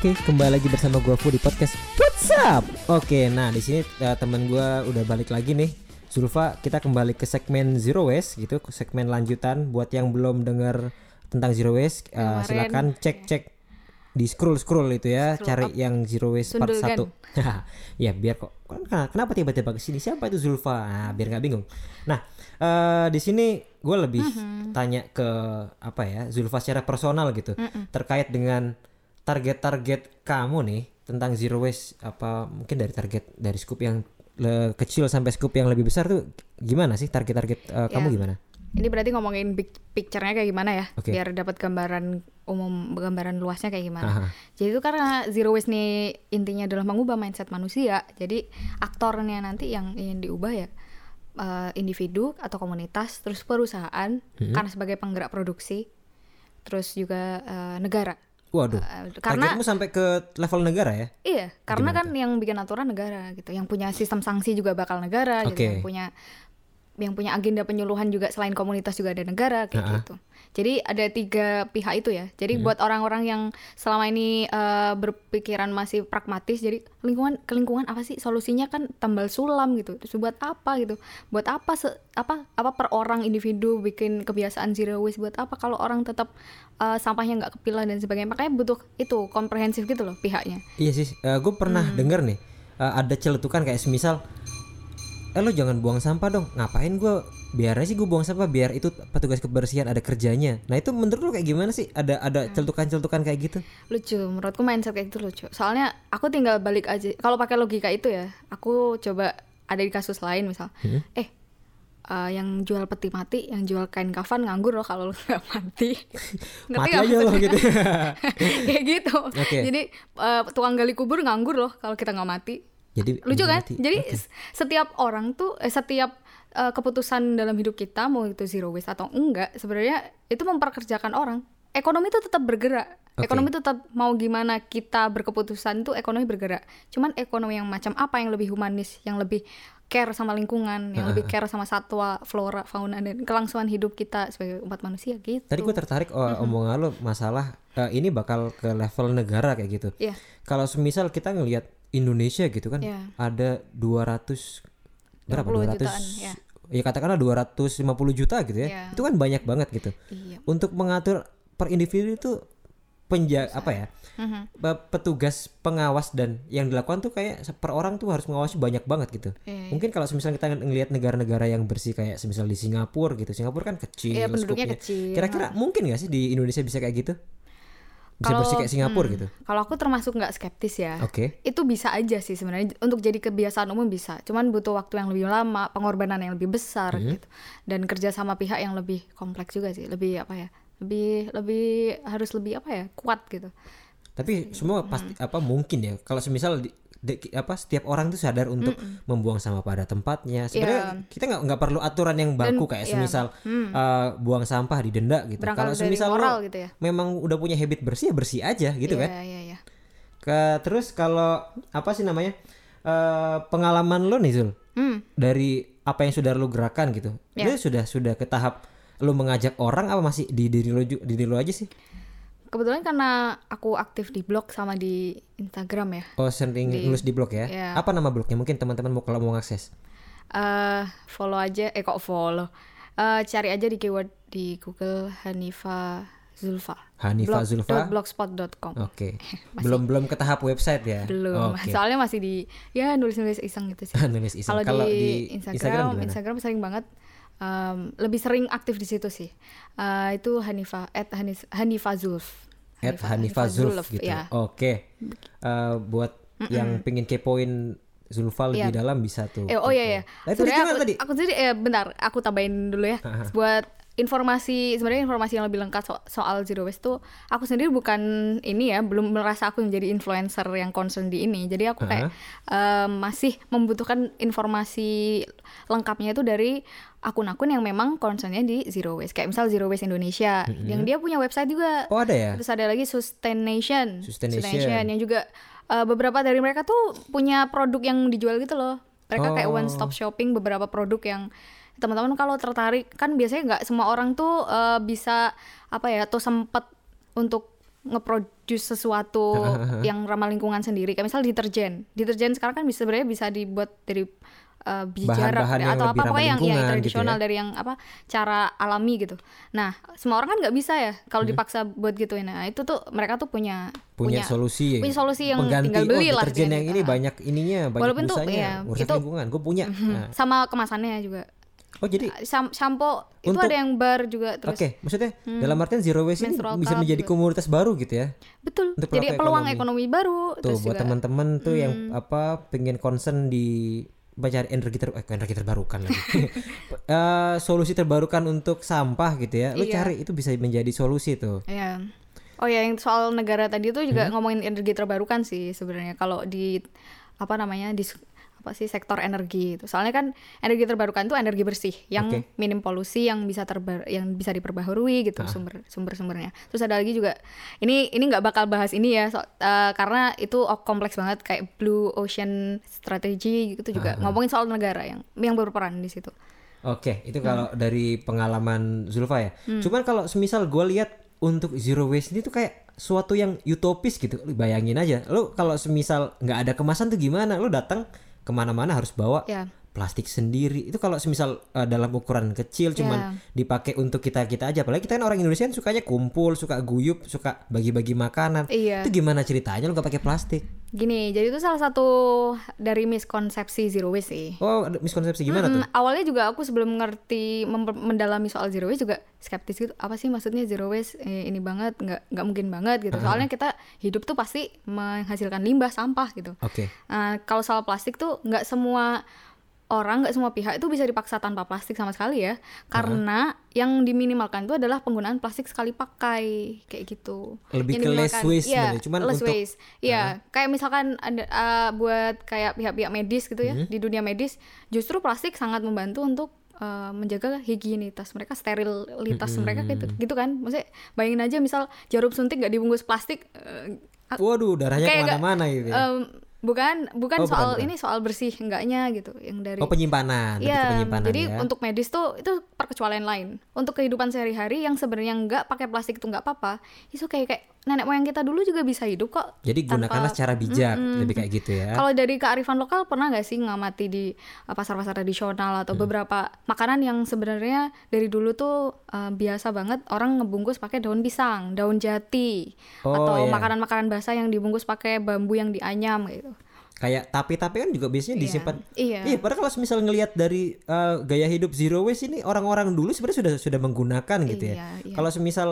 Oke, kembali lagi bersama gue Fu di podcast What's Up. Oke, nah di sini uh, teman gue udah balik lagi nih. Zulfa, kita kembali ke segmen Zero Waste gitu, ke segmen lanjutan. Buat yang belum dengar tentang Zero Waste, uh, Kemarin. silakan cek cek di scroll scroll itu ya, Scroll cari up. yang Zero Waste part Sundulkan. 1 ya biar kok kan- kenapa tiba-tiba ke sini siapa itu Zulfa nah, biar nggak bingung nah eh di sini gue lebih Mm-hmm. tanya ke apa ya Zulfa secara personal gitu terkait dengan target-target kamu nih tentang zero waste apa mungkin dari target dari scoop yang le- kecil sampai scoop yang lebih besar tuh gimana sih target-target eh, kamu Ya. gimana Ini berarti ngomongin big picture-nya kayak gimana ya, Oke. biar dapat gambaran umum, gambaran luasnya kayak gimana. Aha. Jadi itu karena zero waste nih intinya adalah mengubah mindset manusia. Jadi aktornya nanti yang ingin diubah ya eh, individu atau komunitas, terus perusahaan Hmm. karena sebagai penggerak produksi, terus juga eh, negara. Waduh. Eh, karena targetmu sampai ke level negara ya? Iya, karena kan yang bikin aturan negara gitu, yang punya sistem sanksi juga bakal negara gitu, Oke. yang punya yang punya agenda penyuluhan juga selain komunitas juga ada negara kayak Ha-ha. gitu. Jadi ada tiga pihak itu ya. Jadi buat orang-orang yang selama ini eh, berpikiran masih pragmatis, jadi lingkungan ke lingkungan apa sih solusinya kan tambal sulam gitu. Terus buat apa gitu? Buat apa se- apa apa per orang individu bikin kebiasaan zero waste buat apa kalau orang tetap eh, sampahnya nggak kepilah dan sebagainya. Makanya butuh itu komprehensif gitu loh pihaknya. Iya sih, gue pernah Hmm. denger nih eh, ada celetukan kayak semisal, eh lo jangan buang sampah dong. Ngapain gue biar aja sih gue buang sampah biar itu petugas kebersihan ada kerjanya. Nah itu menurut lo kayak gimana sih? Ada ada Hmm. celetukan-celetukan kayak gitu? lucu menurutku mindset kayak gitu lucu soalnya aku tinggal balik aja kalau pakai logika itu ya aku coba ada di kasus lain misal Hmm. eh eh, yang jual peti mati yang jual kain kafan nganggur loh kalau lu nggak mati Mati aja lo maksudnya? gitu. kayak gitu Oke. jadi eh, tukang gali kubur nganggur loh kalau kita nggak mati Jadi lucu kan mati. jadi Oke. s- setiap orang tuh eh, setiap eh, keputusan dalam hidup kita mau itu zero waste atau enggak sebenarnya itu memperkerjakan orang ekonomi itu tetap bergerak Oke. ekonomi tetap mau gimana kita berkeputusan tuh ekonomi bergerak cuman ekonomi yang macam apa yang lebih humanis yang lebih care sama lingkungan yang lebih care sama satwa flora fauna dan kelangsungan hidup kita sebagai umat manusia gitu Tadi gue tertarik oh, omongan lo masalah eh, ini bakal ke level negara kayak gitu. Iya. Kalau semisal kita ngelihat Indonesia gitu kan, Iya. ada 200 berapa? 20 200 jutaan, ya. ya katakanlah 250 juta gitu ya. Iya. Itu kan banyak banget gitu. iya Untuk mengatur per individu itu penja apa ya? Mhm. pe- Petugas pengawas dan yang dilakukan tuh kayak per orang tuh harus mengawasi banyak banget gitu. Iya, iya. Mungkin kalau semisal kita ng- ngelihat negara-negara yang bersih kayak semisal di Singapura gitu. Singapura kan kecil Iya, penduduknya skupnya. kecil. Kira-kira mungkin gak sih di Indonesia bisa kayak gitu? Bisa Kalau- bersih kayak Singapura hmm, gitu. Kalau aku termasuk nggak skeptis ya. Oke. Itu bisa aja sih sebenarnya untuk jadi kebiasaan umum bisa. Cuman butuh waktu yang lebih lama, pengorbanan yang lebih besar Hmm. gitu. Dan kerja sama pihak yang lebih kompleks juga sih. Lebih apa ya? Lebih lebih harus lebih apa ya? Kuat gitu. Tapi semua pasti apa mungkin ya kalau semisal di- di- apa setiap orang tuh sadar untuk membuang sampah pada tempatnya. Sebenarnya kita nggak nggak perlu aturan yang baku kayak iya. semisal eh, buang sampah didenda gitu. Kalau semisal moral lo gitu ya. memang udah punya habit bersih ya bersih aja gitu Iya, kan. iya, iya. Ke terus kalau apa sih namanya? eh, pengalaman lo nih Zul Hmm. dari apa yang sudah lo gerakan gitu. Ya. Itu sudah sudah ke tahap lo mengajak orang apa masih di diri lo di diri lo aja sih? Kebetulan karena aku aktif di blog sama di Instagram ya. Oh sering nulis di blog ya? Iya. Apa nama blognya? Mungkin teman-teman mau kalau mau akses. eh follow aja, eh kok follow. Eh cari aja di keyword di Google Hanifa Zulfa. Hanifa Blog- Zulfa. blogspot.com. Oke. belum belum ke tahap website ya? Belum. Oke. Soalnya masih di ya nulis-nulis iseng gitu sih. Nulis iseng. Kalau di, di Instagram, Instagram Instagram, sering banget. em, lebih sering aktif di situ sih. Eh, itu Hanifa at Hanis, Hanifa Zulf. At Hanifa Zulf gitu. Ya. Oke. Eh, buat yang pengen kepoin Zulfa lebih Iya. dalam bisa tuh. Eh, oh iya ya. Nah, itu gimana aku, tadi? aku sendiri eh bentar, aku tambahin dulu ya. Buat informasi sebenarnya informasi yang lebih lengkap so- soal zero waste tuh aku sendiri bukan ini ya, belum merasa aku menjadi influencer yang concern di ini. Jadi aku kayak eh, masih membutuhkan informasi lengkapnya itu dari akun-akun yang memang concernnya di zero waste. Kayak misal Zero Waste Indonesia, yang dia punya website juga. Oh ada ya? Terus ada lagi Sustaination. Sustaination. yang juga uh, beberapa dari mereka tuh punya produk yang dijual gitu loh. Mereka kayak Oh. one stop shopping beberapa produk yang teman-teman kalau tertarik kan biasanya nggak semua orang tuh uh, bisa apa ya tuh sempet untuk ngeproduce sesuatu yang ramah lingkungan sendiri kayak misal deterjen deterjen sekarang kan bisa sebenarnya bisa dibuat dari uh, biji jarak Bahan-bahan yang atau lebih apa pokoknya yang, yang lingkungan tradisional gitu ya. dari yang apa cara alami gitu nah semua orang kan nggak bisa ya kalau Hmm. dipaksa buat gituin nah itu tuh mereka tuh punya punya, solusi punya solusi yang pengganti tinggal beli oh, lah deterjen gitu. yang ini Ah. banyak ininya banyak Walaupun tuh, busanya iya, merusak itu- lingkungan gue punya Nah, sama kemasannya juga oh jadi Sam- shampoo itu Untuk- ada yang bar juga oke terus maksudnya dalam artian zero waste ini bisa menjadi juga. komunitas baru gitu ya betul Untuk jadi peluang ekonomi. ekonomi, baru tuh terus buat Hmm. teman-teman tuh yang apa pengen concern di mencari energi ter eh, energi terbarukan lagi Eh, solusi terbarukan untuk sampah gitu ya lu Iya. cari itu bisa menjadi solusi tuh Iya. Oh ya, yang soal negara tadi tuh Hmm? juga ngomongin energi terbarukan sih sebenarnya. Kalau di apa namanya di apa sih sektor energi itu. Soalnya kan energi terbarukan itu energi bersih yang Oke. minim polusi yang bisa terbar yang bisa diperbaharui gitu sumber sumber-sumbernya. Terus ada lagi juga ini ini nggak bakal bahas ini ya so- eh, karena itu kompleks banget kayak Blue Ocean Strategy gitu juga ngomongin soal negara yang yang berperan di situ. Oke, itu Hmm. kalau dari pengalaman Zulfa ya. Cuman kalau semisal gue lihat untuk zero waste ini tuh kayak suatu yang utopis gitu. Lu bayangin aja, lu kalau semisal nggak ada kemasan tuh gimana? Lu datang ke mana-mana harus bawa Ya. plastik sendiri. Itu kalau semisal uh, dalam ukuran kecil cuman dipakai untuk kita kita aja. Apalagi kita kan orang Indonesia kan sukanya kumpul, suka guyup, suka bagi-bagi makanan. Iya. Itu gimana ceritanya lu gak pakai plastik? Gini, jadi itu salah satu dari miskonsepsi zero waste sih. Oh, miskonsepsi gimana tuh? Hmm, awalnya juga aku sebelum ngerti mendalami soal zero waste juga skeptis gitu apa sih maksudnya zero waste eh, ini banget nggak nggak mungkin banget gitu soalnya kita hidup tuh pasti menghasilkan limbah sampah gitu Oke. Nah, kalau soal plastik tuh nggak semua orang nggak semua pihak itu bisa dipaksa tanpa plastik sama sekali ya karena yang diminimalkan itu adalah penggunaan plastik sekali pakai kayak gitu Lebih Yang ke less waste sebenarnya, cuman less untuk- waste iya kayak misalkan ada uh, buat kayak pihak-pihak medis gitu ya Mm-hmm. di dunia medis justru plastik sangat membantu untuk uh, menjaga higienitas mereka sterilitas Mm-hmm. mereka gitu gitu kan maksudnya bayangin aja misal jarum suntik nggak dibungkus plastik uh, Waduh, darahnya ke mana-mana gitu ya. Em, bukan bukan Oh, bukan, soal bukan. ini soal bersih enggaknya gitu yang dari Oh penyimpanan, Iya, penyimpanan jadi ya. untuk medis tuh itu perkecualian lain. Untuk kehidupan sehari-hari yang sebenarnya nggak pakai plastik itu nggak apa-apa, itu kayak kayak nenek moyang kita dulu juga bisa hidup kok. Jadi tanpa- gunakanlah secara bijak, lebih kayak gitu ya. Kalau dari kearifan lokal pernah nggak sih ngamati di uh, pasar-pasar tradisional atau beberapa makanan yang sebenarnya dari dulu tuh uh, biasa banget orang ngebungkus pakai daun pisang, daun jati, Oh, atau iya. makanan-makanan basah yang dibungkus pakai bambu yang dianyam gitu. Kayak tapi-tapi kan juga biasanya Iya. disimpan. Iya. Iya, padahal kalau misal ngelihat dari uh, gaya hidup zero waste ini orang-orang dulu sebenarnya sudah sudah menggunakan gitu ya. Iya, iya. Kalau semisal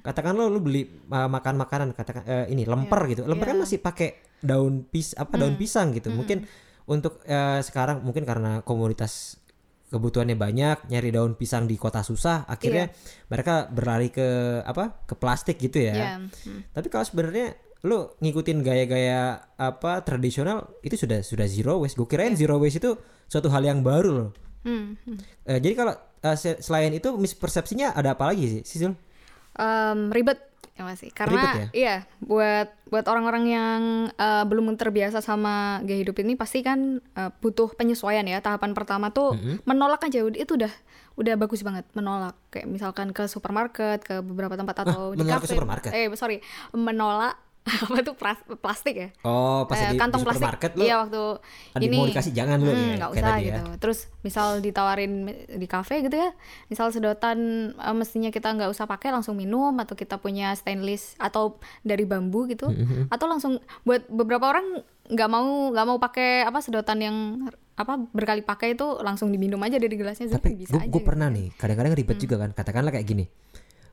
katakan lo lu beli uh, makan makanan katakan uh, ini lemper gitu. Lemper kan masih pakai daun pis apa daun pisang gitu. Mungkin untuk uh, sekarang mungkin karena komunitas kebutuhannya banyak nyari daun pisang di kota susah akhirnya mereka berlari ke apa ke plastik gitu ya Iya. Hmm. tapi kalau sebenarnya lu ngikutin gaya-gaya apa tradisional itu sudah sudah zero waste. Gue kirain zero waste itu suatu hal yang baru loh. Hmm, hmm. Eh, jadi kalau se- selain itu mispersepsinya ada apa lagi sih, Sisil? Em, ribet ya masih karena Ribet ya? iya buat buat orang-orang yang eh, belum terbiasa sama gaya hidup ini pasti kan eh, butuh penyesuaian ya tahapan pertama tuh menolak aja itu udah udah bagus banget menolak kayak misalkan ke supermarket ke beberapa tempat atau di menolak ke kafe supermarket? eh sorry menolak apa tuh plas- plastik ya Oh, pas Eh, di, kantong di plastik lu iya waktu ada ini mau dikasih jangan lu Hmm, ya, nggak usah tadi ya. gitu terus misal ditawarin di kafe gitu ya misal sedotan eh, mestinya kita nggak usah pakai langsung minum atau kita punya stainless atau dari bambu gitu atau langsung buat beberapa orang nggak mau nggak mau pakai apa sedotan yang apa berkali pakai itu langsung diminum aja dari gelasnya Tapi bisa gue aja gitu. pernah nih, kadang-kadang ribet juga kan. Katakanlah kayak gini.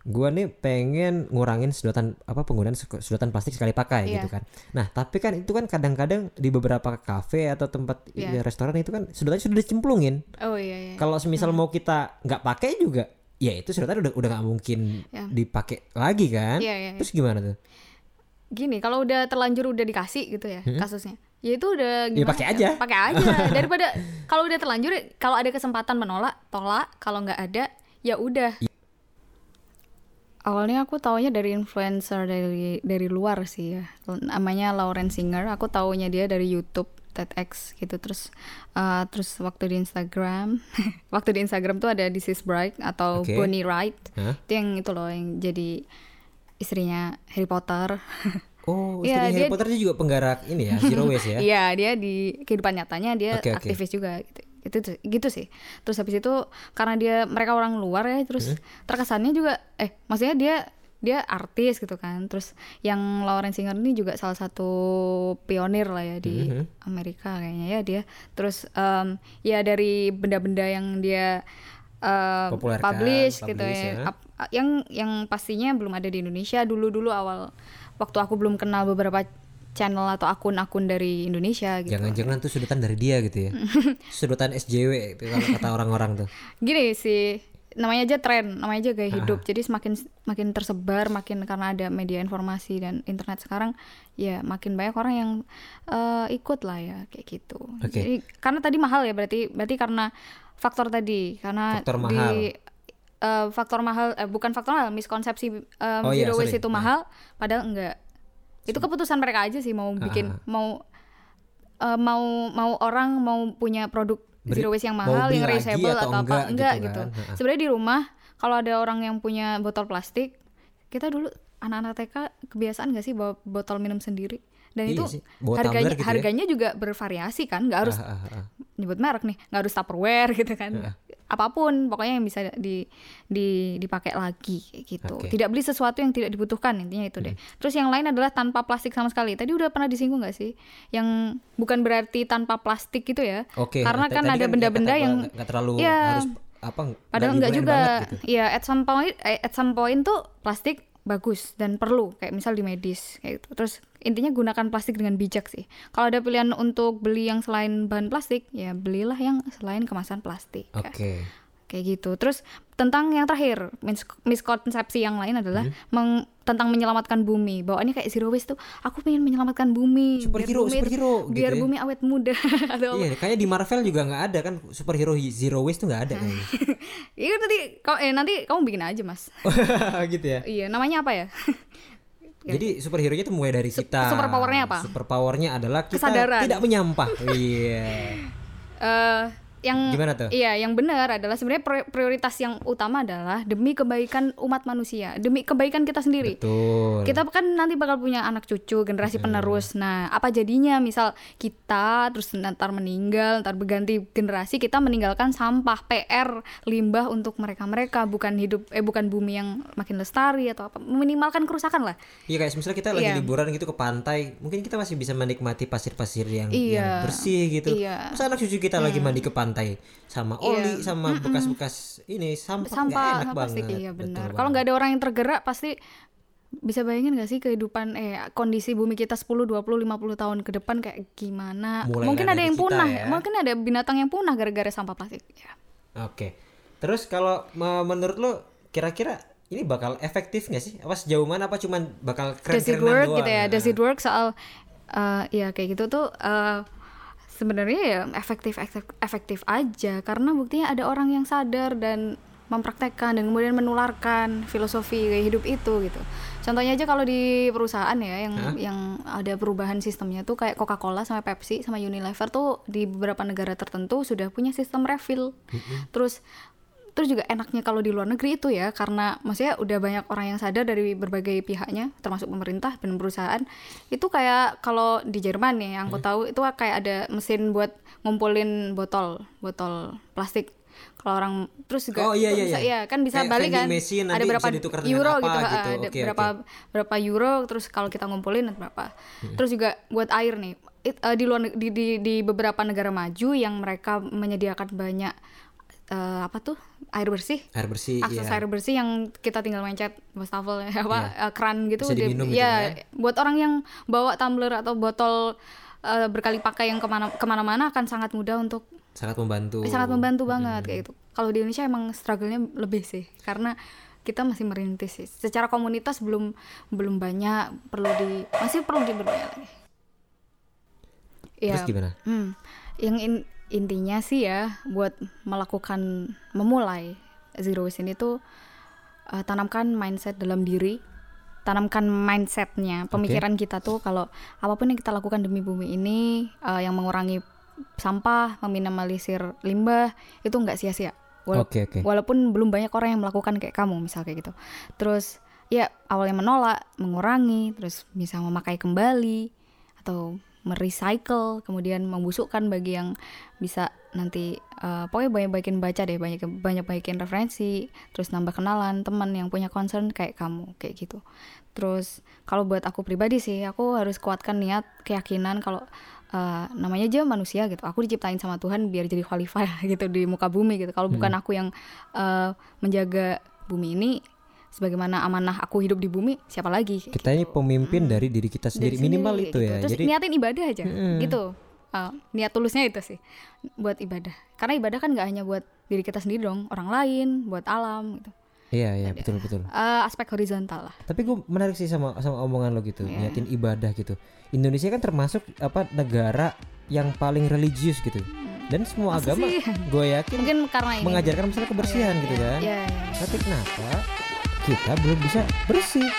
Gua nih pengen ngurangin sedotan apa penggunaan sedotan plastik sekali pakai Iya. gitu kan. Nah, tapi kan itu kan kadang-kadang di beberapa kafe atau tempat ya, restoran itu kan sedotannya sudah dicemplungin. oh iya iya Kalau semisal Hmm. mau kita nggak pakai juga, ya itu sedotan udah udah nggak mungkin Ya. dipakai lagi kan. Iya, iya, iya. Terus gimana tuh? gini kalau udah terlanjur udah dikasih gitu ya kasusnya ya itu udah Ya, gimana pakai aja. pakai aja daripada kalau udah terlanjur kalau ada kesempatan menolak tolak kalau nggak ada ya udah awalnya aku taunya dari influencer dari dari luar sih ya namanya Lauren Singer aku taunya dia dari YouTube TEDx gitu terus eh, terus waktu di Instagram waktu di Instagram tuh ada This is Bright atau Oke. Bonnie Wright Hah? itu yang itu loh yang jadi istrinya Harry Potter. Oh, Iya, istrinya Harry dia- Potter dia juga penggerak ini ya, zero waste ya. Iya, dia di kehidupan nyatanya dia oke. aktivis juga gitu. Itu tuh- gitu sih. Terus habis itu karena dia mereka orang luar ya, terus Hmm. terkesannya juga eh maksudnya dia dia artis gitu kan. Terus yang Lawrence Singer ini juga salah satu pionir lah ya di Mhm. Amerika kayaknya ya dia. Terus em, ya dari benda-benda yang dia eh, Populerkan, publish, gitu publish, ya. ya. Yang yang pastinya belum ada di Indonesia dulu-dulu awal waktu aku belum kenal beberapa channel atau akun-akun dari Indonesia gitu. Jangan-jangan tuh sudutan dari dia gitu ya. sudutan SJW itu kalau kata orang-orang tuh. Gini sih, namanya aja tren, namanya aja gaya Ah. hidup. Jadi semakin makin tersebar, makin karena ada media informasi dan internet sekarang, ya makin banyak orang yang eh, ikut lah ya kayak gitu. Oke. Jadi karena tadi mahal ya berarti berarti karena faktor tadi karena Faktor di mahal. eh, faktor mahal eh, bukan faktor mahal miskonsepsi eh, Oh iya, zero waste sorry. itu mahal padahal enggak. Itu keputusan mereka aja sih mau bikin Ah. mau eh, mau mau orang mau punya produk Beri- zero waste yang mahal yang reusable atau atau, apa enggak enggak gitu gitu. kan. Ha-ha. Sebenarnya di rumah kalau ada orang yang punya botol plastik, kita dulu anak-anak TK kebiasaan gak sih bawa botol minum sendiri? Dan Iya itu sih, bawa harganya gitu ya. harganya juga bervariasi kan, nggak harus Ah, ah, ah. nyebut merek nih, nggak harus Tupperware gitu kan. Apa pun pokoknya yang bisa di di dipakai lagi kayak gitu. Oke. Tidak beli sesuatu yang tidak dibutuhkan intinya itu deh. Terus yang lain adalah tanpa plastik sama sekali. Tadi udah pernah disinggung nggak sih? Yang bukan berarti tanpa plastik gitu ya. Oke. Karena kan ada benda-benda kata gua yang nggak- nggak terlalu Iya. harus apa Padahal enggak lingkungan juga. gitu. Iya, at some point eh, at some point tuh plastik bagus dan perlu kayak misal di medis kayak gitu. Terus intinya gunakan plastik dengan bijak sih. Kalau ada pilihan untuk beli yang selain bahan plastik, ya belilah yang selain kemasan plastik. Kayak- Oke. Kayak gitu. Terus tentang yang terakhir, mis- miskonsepsi yang lain adalah Hmm. meng- tentang menyelamatkan bumi. Bawaannya kayak zero waste tuh, aku pengen menyelamatkan bumi. biar Superhero, bumi- superhero gitu Biar ya. bumi awet muda atau Iya, kayaknya di Marvel juga nggak ada kan superhero zero waste tuh nggak ada kayaknya. Iya nanti kau eh nanti kamu bikin aja, Mas. gitu ya. Iya, namanya apa ya? Jadi superhero nya itu mulai dari kita. super powernya apa? Super powernya adalah kita Kesadaran. tidak menyampah. iya. eh yang Gimana tuh? Iya, yang benar adalah sebenarnya pri- prioritas yang utama adalah demi kebaikan umat manusia, demi kebaikan kita sendiri. Betul. Kita kan nanti bakal punya anak cucu, generasi penerus. Nah, apa jadinya misal kita terus ntar meninggal, ntar berganti generasi kita meninggalkan sampah, PR, limbah untuk mereka-mereka, bukan hidup eh bukan bumi yang makin lestari atau apa, minimalkan kerusakan lah. Iya kayak misalnya kita lagi Iya. liburan gitu ke pantai, mungkin kita masih bisa menikmati pasir-pasir yang, Iya. yang bersih gitu. Iya. Masa anak cucu kita lagi mandi ke pantai sama oli, Iya. sama bekas-bekas ini sampah, sampah enak sampah plastik banget. iya benar kalau nggak ada orang yang tergerak pasti bisa bayangin gak sih kehidupan eh kondisi bumi kita 10 20 50 tahun ke depan kayak gimana Mulai mungkin ada yang punah ya. mungkin ada binatang yang punah gara-gara sampah plastik ya Oke. Terus kalau me- menurut lo kira-kira ini bakal efektif nggak sih? Apa sejauh mana? Apa cuman bakal does it work doang? gitu ya does it work soal eh ya kayak gitu tuh eh, sebenarnya ya efektif efektif efektif aja. Karena buktinya ada orang yang sadar dan mempraktekkan dan kemudian menularkan filosofi gaya hidup itu gitu. Contohnya aja kalau di perusahaan ya yang yang ada perubahan sistemnya tuh kayak Coca-Cola sama Pepsi sama Unilever tuh di beberapa negara tertentu sudah punya sistem refill. Terus terus juga enaknya kalau di luar negeri itu ya karena maksudnya udah banyak orang yang sadar dari berbagai pihaknya termasuk pemerintah dan perusahaan itu kayak kalau di Jerman nih yang aku Hmm. tahu itu kayak ada mesin buat ngumpulin botol botol plastik kalau orang terus juga Oh, iya, iya, bisa, iya. ya kan bisa Kayak balik kan ada berapa euro apa gitu, gitu. ada Oke, berapa berapa euro terus kalau kita ngumpulin berapa Hmm. terus juga buat air nih it- eh, di luar di, di di beberapa negara maju yang mereka menyediakan banyak eh, apa tuh? Air bersih? Air bersih akses iya. air bersih yang kita tinggal mencet wastafel ya apa eh, keran gitu Bisa dia- diminum gitu ya kan? buat orang yang bawa tumbler atau botol eh, berkali pakai yang ke mana ke mana-mana akan sangat mudah untuk sangat membantu. eh, sangat membantu banget kayak gitu. Kalau di Indonesia emang struggle-nya lebih sih karena kita masih merintis sih. Secara komunitas belum belum banyak perlu di masih perlu diperbanyak lagi. Terus ya gimana? Hmm, yang in- intinya sih ya buat melakukan memulai zero waste ini tuh eh, tanamkan mindset dalam diri, tanamkan mindsetnya, pemikiran kita tuh kalau apa pun yang kita lakukan demi bumi ini eh, yang mengurangi sampah, meminimalisir limbah itu nggak sia-sia. Wala- Oke, oke. Walaupun belum banyak orang yang melakukan kayak kamu misal kayak gitu. Terus ya awalnya menolak mengurangi terus bisa memakai kembali atau merecycle kemudian membusukkan bagi yang bisa nanti uh, pokoknya banyak baikin baca deh banyak banyak baikin referensi terus nambah kenalan teman yang punya concern kayak kamu kayak gitu. Terus kalau buat aku pribadi sih aku harus kuatkan niat keyakinan kalau uh, namanya aja manusia gitu. Aku diciptain sama Tuhan biar jadi khalifah gitu di muka bumi gitu. Kalau hmm. bukan aku yang uh, menjaga bumi ini sebagaimana amanah aku hidup di bumi siapa lagi kita gitu. ini pemimpin hmm. dari diri kita sendiri dari minimal itu gitu. ya terus jadi niatin ibadah aja hmm. gitu uh, niat tulusnya itu sih buat ibadah karena ibadah kan nggak hanya buat diri kita sendiri dong orang lain buat alam gitu Iya iya betul betul. Uh, aspek horizontal lah. Tapi gue menarik sih sama sama omongan lo gitu, yeah. niatin ibadah gitu. Indonesia kan termasuk apa negara yang paling religius gitu. Hmm. Dan semua Masa agama gue yakin mungkin karena ini mengajarkan masalah kebersihan yeah, gitu yeah, kan. Yeah, yeah. Tapi kenapa kita belum bisa bersih